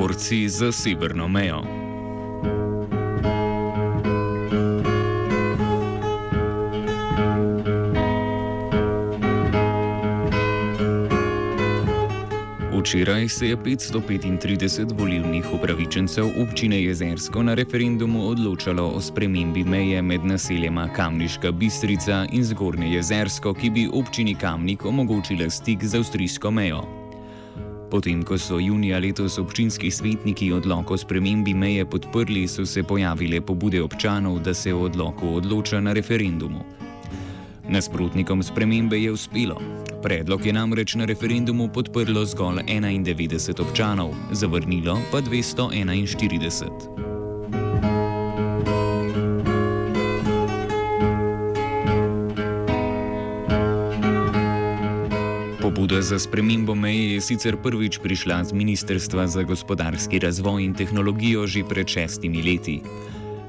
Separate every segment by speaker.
Speaker 1: Borci za severno mejo. Včeraj se je 535 volilnih upravičencev občine Jezersko na referendumu odločalo o spremembi meje med naseljema Kamniška Bistrica in Zgornje Jezersko, ki bi občini Kamnik omogočila stik z avstrijsko mejo. Potem, ko so junija letos občinski svetniki odloko o spremembi meje podprli, so se pojavile pobude občanov, da se o odloku odloča na referendumu. Nasprotnikom spremembe je uspelo. Predlog je namreč na referendumu podprlo zgolj 91 občanov, zavrnilo pa 241. Pobuda za spremembo meje je sicer prvič prišla z Ministrstva za gospodarski razvoj in tehnologijo že pred šestimi leti.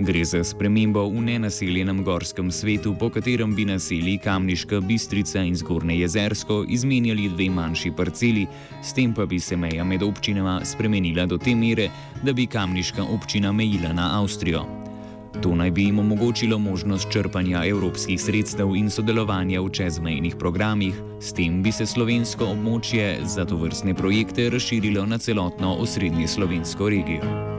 Speaker 1: Gre za spremembo v nenaseljenem gorskem svetu, po katerem bi naselji Kamniška Bistrica in Zgornje jezersko izmenjali dve manjši parceli, s tem pa bi se meja med občinama spremenila do te mere, da bi Kamniška občina mejila na Avstrijo. To naj bi jim omogočilo možnost črpanja evropskih sredstev in sodelovanja v čezmejnih programih, s tem bi se slovensko območje za to vrstne projekte razširilo na celotno osrednje slovensko regijo.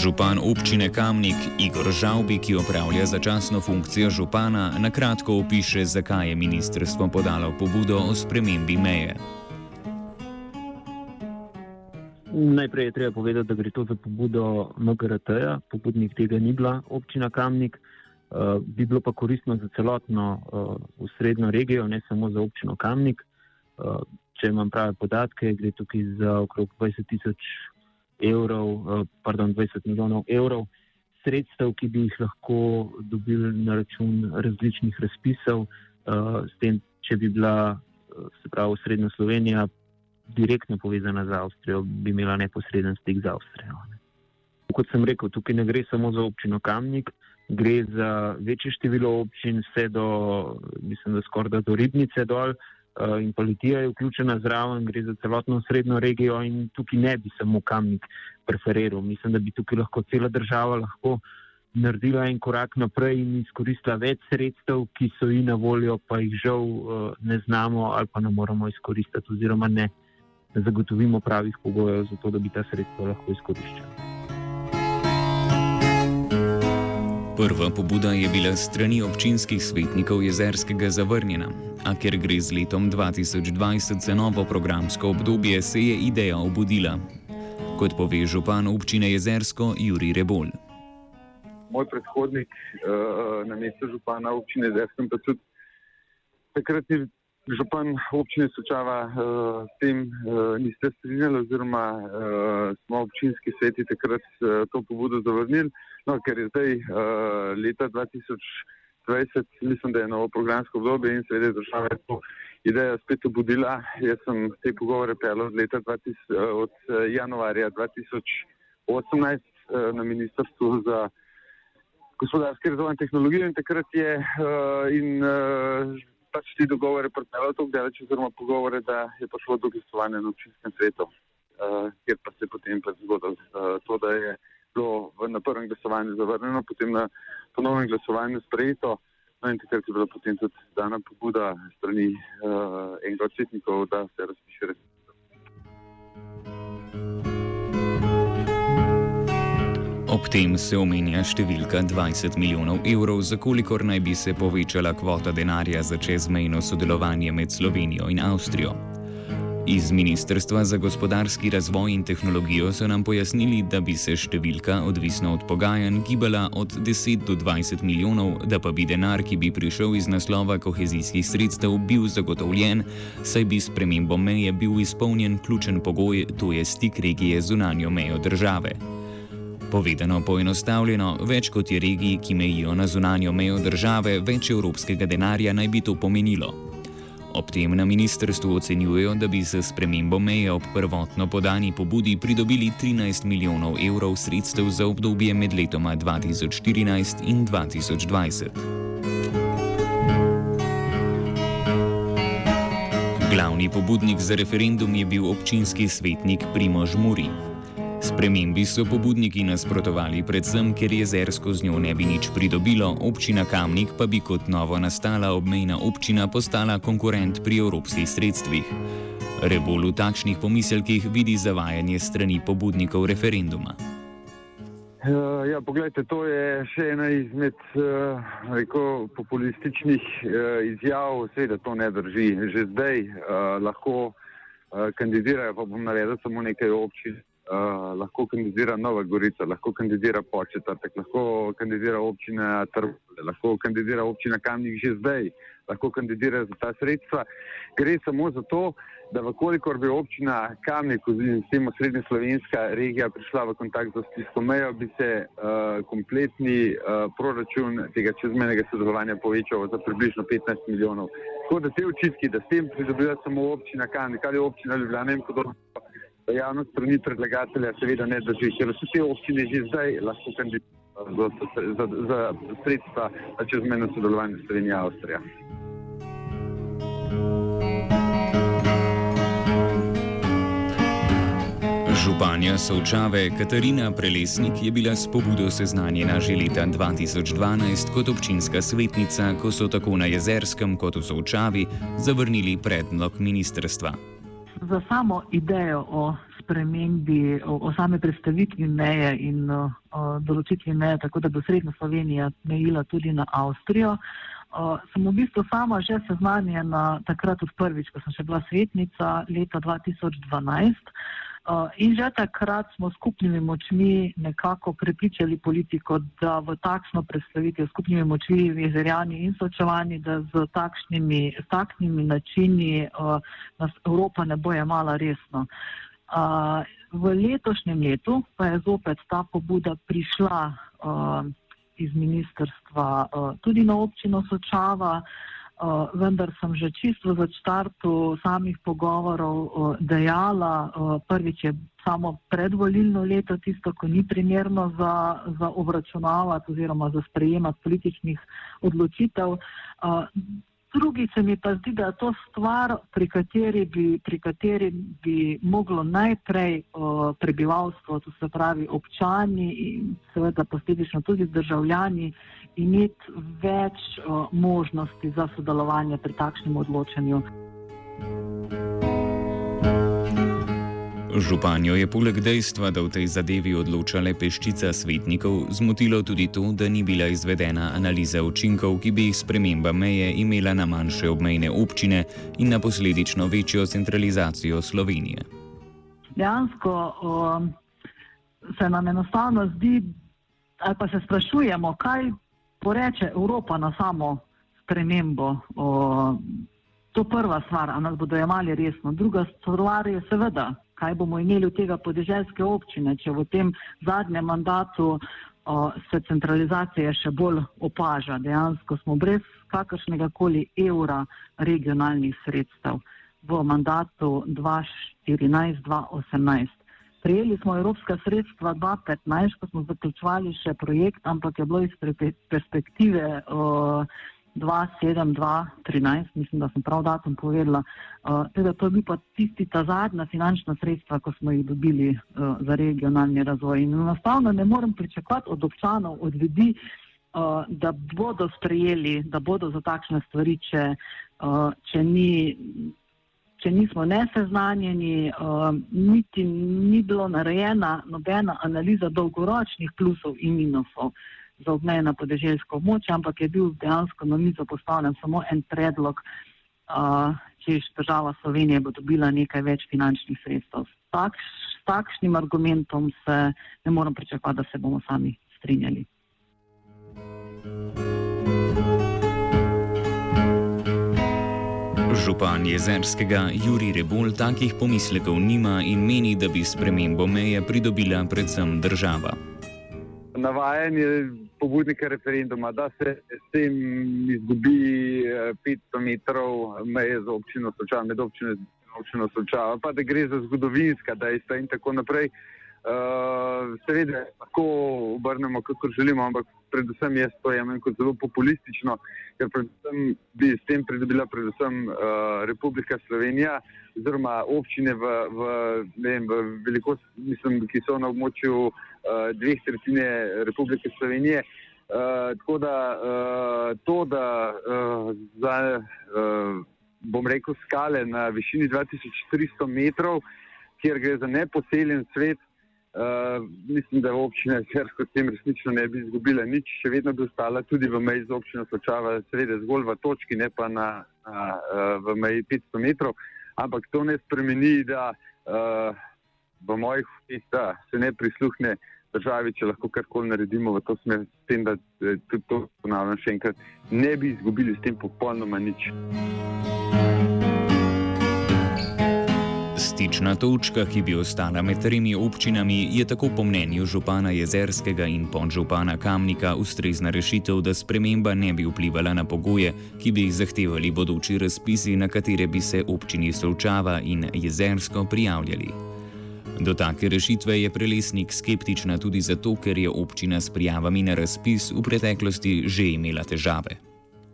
Speaker 1: Župan občine Kamnik Igor Žalbi, ki opravlja začasno funkcijo župana, na kratko opiše, zakaj je ministrstvo podalo pobudo o spremembi meje.
Speaker 2: Najprej je treba povedati, da gre to za pobudo MGRT-ja, pobudnik tega ni bila občina Kamnik. Uh, bi bilo pa koristno za celotno uh, srednjo regijo, ne samo za občino Kamnik. Uh, če imam prave podatke, gre tukaj za okrog 20 tisoč evrov, eh, pardon, 20 milijonov evrov sredstev, ki bi jih lahko dobili na račun različnih razpisov, eh, s tem, če bi bila, eh, se pravi, srednja Slovenija direktno povezana z Avstrijo, bi imela neposreden stik z Avstrijo. Kot sem rekel, tukaj ne gre samo za občino Kamnik, gre za večje število občin, vse do, mislim, da skoraj do Ribnice dol. Eh, in policija je vključena zraven, gre za celotno srednjo regijo in tukaj ne bi samo kamnik preferiral. Mislim, da bi tukaj lahko cela država lahko naredila en korak naprej in izkoristila več sredstev, ki so ji na voljo, pa jih žal eh, ne znamo ali pa ne moramo izkoristiti oziroma ne zagotovimo pravih pogojev za to, da bi ta sredstva lahko izkoriščala.
Speaker 1: Prva pobuda je bila strani občinskih svetnikov jezerskega zavrnjena, a ker gre z letom 2020 za novo programsko obdobje, se je ideja obudila. Kot pove župan občine Jezersko Juri Rebol.
Speaker 3: Moj predhodnik uh, na mestu župana občine Jezersko, pa tudi takratni župan občine Sočava, uh, s tem uh, niste strinjali, oziroma uh, smo občinski sveti takrat to pobudo zavrnili. No, ker je zdaj leta 2020, mislim, da je novo programsko obdobje in seveda država je to idejo spet obudila. Jaz sem te pogovore pel od, 2000, od januarja 2018 uh, na Ministrstvu za gospodarski razvoj in tehnologijo in takrat je uh, in uh, pač ti dogovore pripeljal tako daleč, oziroma pogovore, da je prišlo do glasovanja na občinskem svetu, uh, kjer pa se je potem pa zgodilo uh, to, da je bilo na prvem glasovanju zavrnjeno, potem na ponovnem glasovanju sprejeto. No in takrat je bila potem tudi dana pobuda strani uh, enega od svetnikov, da se razpiše res.
Speaker 1: Ob tem se omenja številka 20 milijonov evrov, za kolikor naj bi se povečala kvota denarja za čezmejno sodelovanje med Slovenijo in Avstrijo. Iz Ministrstva za gospodarski razvoj in tehnologijo so nam pojasnili, da bi se številka, odvisno od pogajanj, gibala od 10 do 20 milijonov, da pa bi denar, ki bi prišel iz naslova kohezijskih sredstev, bil zagotovljen, saj bi s premembo meje bil izpolnjen ključen pogoj, to je stik regije z unanjo mejo države. Povedano poenostavljeno, več kot je regij, ki mejijo na zunanjo mejo države, več evropskega denarja naj bi to pomenilo. Ob tem na ministrstvu ocenjujejo, da bi se spremembo meje ob prvotno podani pobudi pridobili 13 milijonov evrov sredstev za obdobje med letoma 2014 in 2020. Glavni pobudnik za referendum je bil občinski svetnik Primož Muri. Spremembi so pobudniki nasprotovali predvsem, ker jezersko z njo ne bi nič pridobilo, občina Kamnik pa bi kot novo nastala obmejna občina postala konkurent pri evropskih sredstvih. Rebol v takšnih pomiselkih vidi zavajanje strani pobudnikov referenduma.
Speaker 3: Uh, ja, poglejte, to je še ena izmed uh, rekel, populističnih uh, izjav, seveda to ne drži. Že zdaj uh, lahko uh, kandidirajo, pa bom navedel samo nekaj občin, uh, lahko kandidira Nova Gorica, lahko kandidira Početrtek, lahko kandidira občina Trvale, lahko kandidira občina Kamnik že zdaj, lahko kandidira za ta sredstva. Gre samo za to, da vkolikor bi občina Kamnik oziroma s tem srednja slovenska regija prišla v kontakt z stisko mejo, bi se uh, kompletni uh, proračun tega čezmenega sodelovanja povečal za približno 15 milijonov. Tako da te očitki, da s tem pridobiva samo občina Kamnik ali občina Ljubljana in podobno javno strani predlagatelja seveda ne drži, ker vse te občine že zdaj lahko kandidirajo za, za, za sredstva čezmejno sodelovanje Slovenije in Avstrija.
Speaker 1: Županja Sovčave Katarina Prelesnik je bila s pobudo seznanjena že leta 2012 kot občinska svetnica, ko so tako na Jezerskem kot v Sovčavi zavrnili predlog ministrstva
Speaker 4: za samo idejo o spremembi, o, o same predstavitvi meje in o, o določitvi meje, tako da bo Srednja Slovenija mejila tudi na Avstrijo. O, sem v bistvu sama že seznanjena takrat od prvič, ko sem še bila svetnica leta 2012. In že takrat smo skupnimi močmi nekako prepričali politiko, da v takšno predstavitev skupnimi močmi vezerjani in sočevani, da z takšnimi, s takšnimi načini nas Evropa ne bo jemala resno. V letošnjem letu pa je zopet ta pobuda prišla iz ministrstva tudi na občino Sočava. Uh, vendar sem že čisto v začrtu samih pogovorov uh, dejala, uh, prvič je samo predvolilno leto tisto, ko ni primerno za, za obračunavati oziroma za sprejemati političnih odločitev. Drugi se mi pa zdi, da je to stvar, pri kateri bi, pri kateri bi moglo najprej uh, prebivalstvo, to se pravi občani in seveda posledično tudi državljani, imeti več uh, možnosti za sodelovanje pri takšnem odločanju.
Speaker 1: Županjo je poleg dejstva, da v tej zadevi odloča le peščica svetnikov, zmotilo tudi to, da ni bila izvedena analiza učinkov, ki bi jih sprememba meje imela na manjše obmejne občine in na posledično večjo centralizacijo Slovenije.
Speaker 4: Dejansko um, se nam enostavno zdi, ali pa se sprašujemo, kaj poreče Evropa na samo spremembo. Um, to je prva stvar, ali nas bodo jemali resno. Druga stvar je seveda kaj bomo imeli od tega podeželske občine, če v tem zadnjem mandatu o, se centralizacija še bolj opaža. Dejansko smo brez kakršnega koli evra regionalnih sredstev v mandatu 2014-2018. Prijeli smo evropska sredstva 2015, ko smo zaključovali še projekt, ampak je bilo iz perspektive. O, 2-7-2-13, mislim, da sem prav datum povedala. Uh, teda to je bil pa tisti ta zadnja finančna sredstva, ko smo jih dobili uh, za regionalni razvoj. In enostavno ne morem pričakovati od občanov, od ljudi, uh, da bodo sprejeli, da bodo za takšne stvari, če, uh, če, ni, če nismo neseznanjeni, uh, niti ni bilo narejena nobena analiza dolgoročnih plusov in minusov za obmejna podeželjska območja, ampak je bil dejansko na mizo postavljen samo en predlog, uh, če država Slovenije bo dobila nekaj več finančnih sredstev. S, takš, s takšnim argumentom se ne morem pričakovati, da se bomo sami strinjali.
Speaker 1: Župan jezerskega Juri Rebol takih pomislekov nima in meni, da bi spremembo meje pridobila predvsem država
Speaker 3: navajanje pobudnika referenduma, da se s tem izgubi 500 eh, metrov meje za občino Sočava, med občino, občino Sočava, pa da gre za zgodovinska dejstva in tako naprej. Uh, seveda lahko obrnemo, kako želimo, ampak predvsem jaz to jemljem kot zelo populistično, ker bi s tem pridobila predvsem uh, Republika Slovenija oziroma občine v, v, vem, v velikosti, mislim, ki so na območju uh, dveh tretjine Republike Slovenije. Uh, tako da uh, to, da uh, za, uh, bom rekel, skale na višini 2300 metrov, kjer gre za neposeljen svet, Uh, mislim, da občina Cersko s tem resnično ne bi izgubila nič, še vedno bi ostala tudi v meji z občino Sočava, seveda zgolj v točki, ne pa na, na, uh, v meji 500 metrov, ampak to ne spremeni, da uh, v mojih da se ne prisluhne državi, če lahko karkoli naredimo v to smer, s tem, da tudi to ponavljam še enkrat, ne bi izgubili s tem popolnoma nič.
Speaker 1: Stična točka, ki bi ostala med tremi občinami, je tako po mnenju župana Jezerskega in podžupana Kamnika ustrezna rešitev, da sprememba ne bi vplivala na pogoje, ki bi jih zahtevali bodoči razpisi, na katere bi se občini Solčava in Jezersko prijavljali. Do take rešitve je prelesnik skeptična tudi zato, ker je občina s prijavami na razpis v preteklosti že imela težave.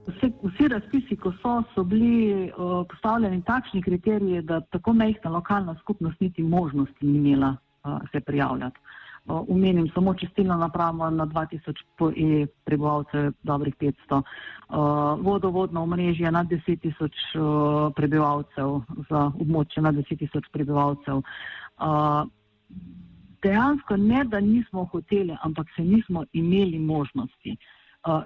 Speaker 4: Vse, vsi razpisi, ko so, so bili uh, postavljeni takšni kriteriji, da tako mehna lokalna skupnost niti možnosti ni imela uh, se prijavljati. Uh, umenim samo čistilno napravo na 2000 e prebivalcev, dobrih 500, uh, vodovodno omrežje na 10 tisoč uh, prebivalcev, za območje na 10 tisoč prebivalcev. Uh, dejansko ne, da nismo hoteli, ampak se nismo imeli možnosti. Uh,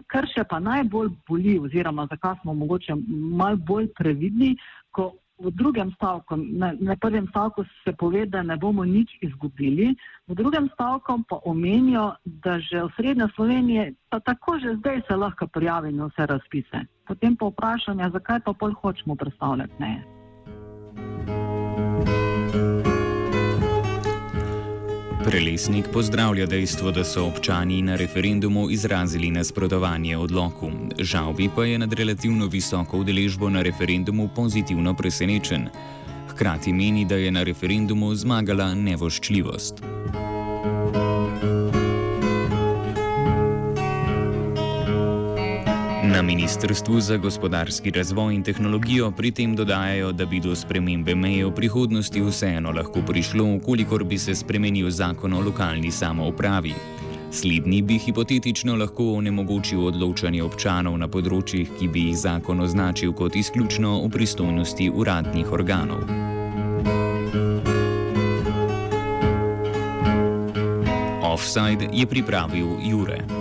Speaker 4: kar še pa najbolj boli, oziroma zakaj smo mogoče malo bolj previdni, ko v drugem stavku, na, na prvem stavku se pove, da ne bomo nič izgubili, v drugem stavku pa omenijo, da že v Srednje Slovenije pa tako že zdaj se lahko prijavi na vse razpise. Potem pa vprašanje, zakaj pa pol hočemo predstavljati ne.
Speaker 1: Prelesnik pozdravlja dejstvo, da so občani na referendumu izrazili nasprotovanje odloku. Žal bi pa je nad relativno visoko udeležbo na referendumu pozitivno presenečen. Hkrati meni, da je na referendumu zmagala nevoščljivost. Na Ministrstvu za gospodarski razvoj in tehnologijo pri tem dodajajo, da bi do spremembe meje v prihodnosti vseeno lahko prišlo, ukolikor bi se spremenil zakon o lokalni samoupravi. Slednji bi hipotetično lahko onemogočil odločanje občanov na področjih, ki bi jih zakon označil kot izključno v pristojnosti uradnih organov. Offside je pripravil Jure.